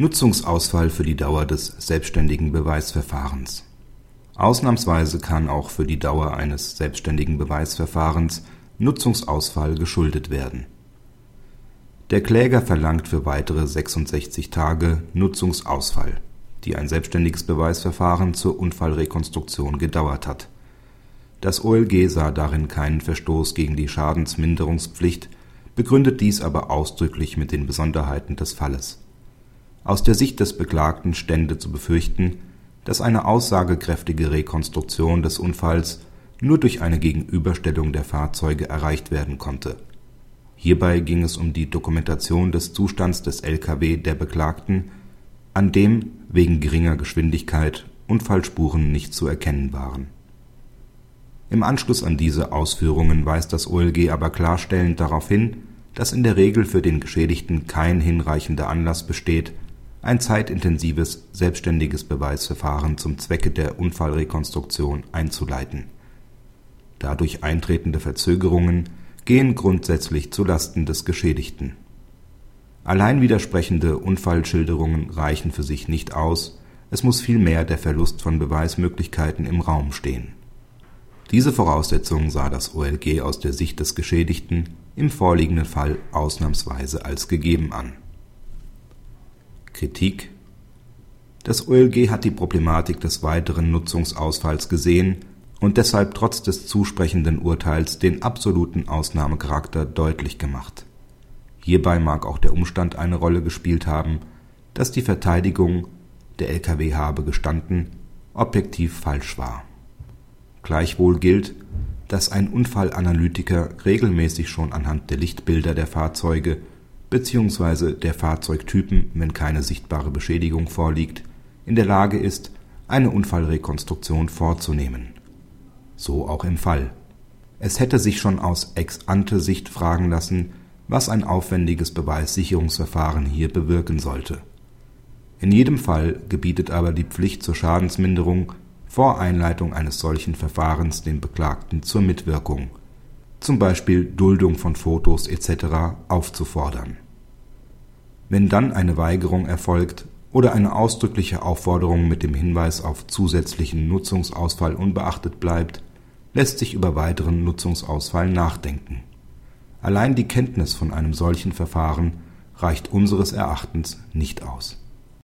Nutzungsausfall für die Dauer des selbstständigen Beweisverfahrens Ausnahmsweise kann auch für die Dauer eines selbstständigen Beweisverfahrens Nutzungsausfall geschuldet werden. Der Kläger verlangt für weitere 66 Tage Nutzungsausfall, die ein selbstständiges Beweisverfahren zur Unfallrekonstruktion gedauert hat. Das OLG sah darin keinen Verstoß gegen die Schadensminderungspflicht, begründet dies aber ausdrücklich mit den Besonderheiten des Falles. Aus der Sicht des Beklagten stände zu befürchten dass eine aussagekräftige Rekonstruktion des Unfalls nur durch eine Gegenüberstellung der Fahrzeuge erreicht werden konnte. Hierbei ging es um die Dokumentation des Zustands des LKW der Beklagten, an dem wegen geringer Geschwindigkeit Unfallspuren nicht zu erkennen waren. Im Anschluss an diese Ausführungen weist das OLG aber klarstellend darauf hin, dass in der Regel für den Geschädigten kein hinreichender Anlass besteht ein zeitintensives selbstständiges Beweisverfahren zum Zwecke der Unfallrekonstruktion einzuleiten. Dadurch eintretende Verzögerungen gehen grundsätzlich zu Lasten des Geschädigten. Allein widersprechende Unfallschilderungen reichen für sich nicht aus, es muss vielmehr der Verlust von Beweismöglichkeiten im Raum stehen. Diese Voraussetzung sah das OLG aus der Sicht des Geschädigten im vorliegenden Fall ausnahmsweise als gegeben an Kritik Das OLG hat die Problematik des weiteren Nutzungsausfalls gesehen und deshalb trotz des zusprechenden Urteils den absoluten Ausnahmecharakter deutlich gemacht. Hierbei mag auch der Umstand eine Rolle gespielt haben, dass die Verteidigung, der LKW habe gestanden, objektiv falsch war. Gleichwohl gilt, dass ein Unfallanalytiker regelmäßig schon anhand der Lichtbilder der Fahrzeuge beziehungsweise der Fahrzeugtypen, wenn keine sichtbare Beschädigung vorliegt, in der Lage ist, eine Unfallrekonstruktion vorzunehmen. So auch im Fall. Es hätte sich schon aus Ex-ante-Sicht fragen lassen, was ein aufwendiges Beweissicherungsverfahren hier bewirken sollte. In jedem Fall gebietet aber die Pflicht zur Schadensminderung vor Einleitung eines solchen Verfahrens den Beklagten zur Mitwirkung zum Beispiel Duldung von Fotos etc. aufzufordern. Wenn dann eine Weigerung erfolgt oder eine ausdrückliche Aufforderung mit dem Hinweis auf zusätzlichen Nutzungsausfall unbeachtet bleibt, lässt sich über weiteren Nutzungsausfall nachdenken. Allein die Kenntnis von einem solchen Verfahren reicht unseres Erachtens nicht aus